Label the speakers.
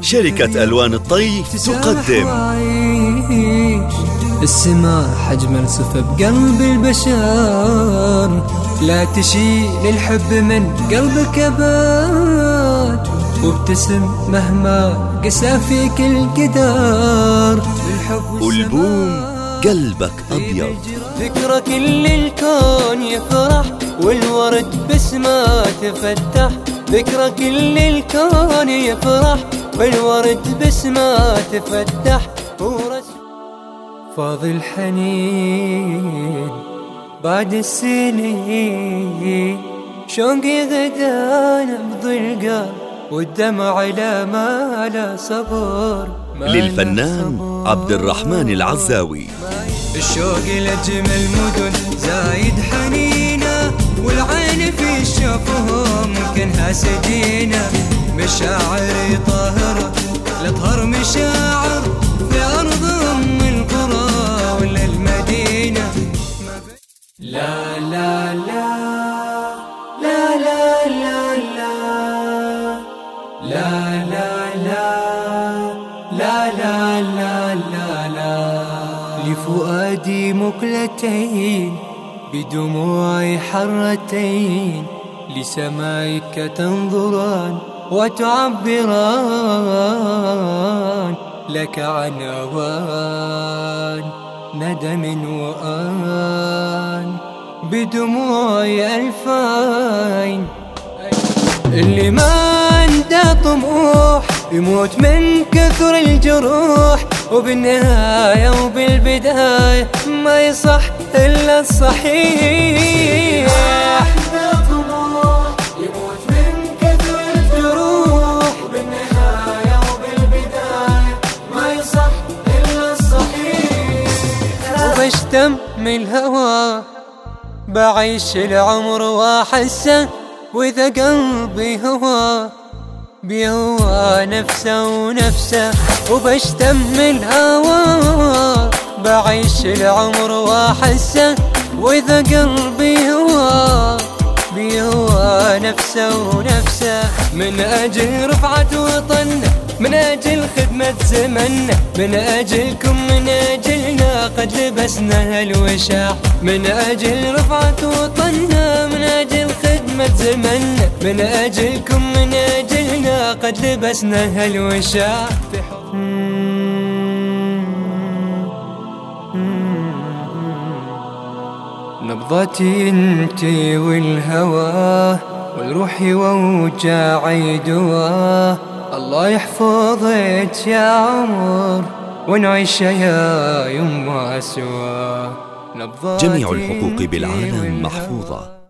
Speaker 1: شركة ألوان الطيف تقدم.
Speaker 2: السماء حجم الصفة بقلب البشر. لا تشيل الحب من قلبك أبد وابتسم مهما قسى فيك القدر
Speaker 1: ألبوم قلبك أبيض.
Speaker 2: ذكرى كل الكون يفرح والورد بسمة تفتح. ذكرى كل الكون يفرح والورد بسمة تفتح فاض الحنين بعد السنين. شوقي غدا نبض القلب والدمع لا ما لا صبر
Speaker 1: للفنان عبد الرحمن العزاوي.
Speaker 2: الشوق لجمل مدن زايد حنينة والعين في الشفهم كانها سجينه مشاعري طاهره لطهر مشاعر في ارض ام القرى ولا المدينة لا لا لا لا لا لا لا لا لا لا لا لا لا لا لفؤادي مقلتين بدموعي حرتين لسمائك تنظران وتعبران لك عن أوان ندم وآن بدموعي ألفين. اللي ما عنده طموح يموت من كثر الجروح وبالنهاية وبالبداية ما يصح إلا الصحيح. وبشتم من الهوى. بعيش العمر واحسه وإذا قلبي هوى. بيهوى نفسه ونفسه وبشتم الهوى. بعيش العمر واحسه وإذا قلبي هوى. بيهوى نفسه ونفسه من أجل رفعة وطنه من أجل خدمة زمننا من أجلكم من اجلنا قد لبسنا الوشاح من أجل رفعة وطننا من أجل خدمة زمننا من أجلكم من أجلنا قد لبسنا الوشاح في نبضتي انتي والهوى والروحي ووجاعي دواه الله يحفظك يا عمر ونعيش يا سوا
Speaker 1: جميع الحقوق بالعالم محفوظة.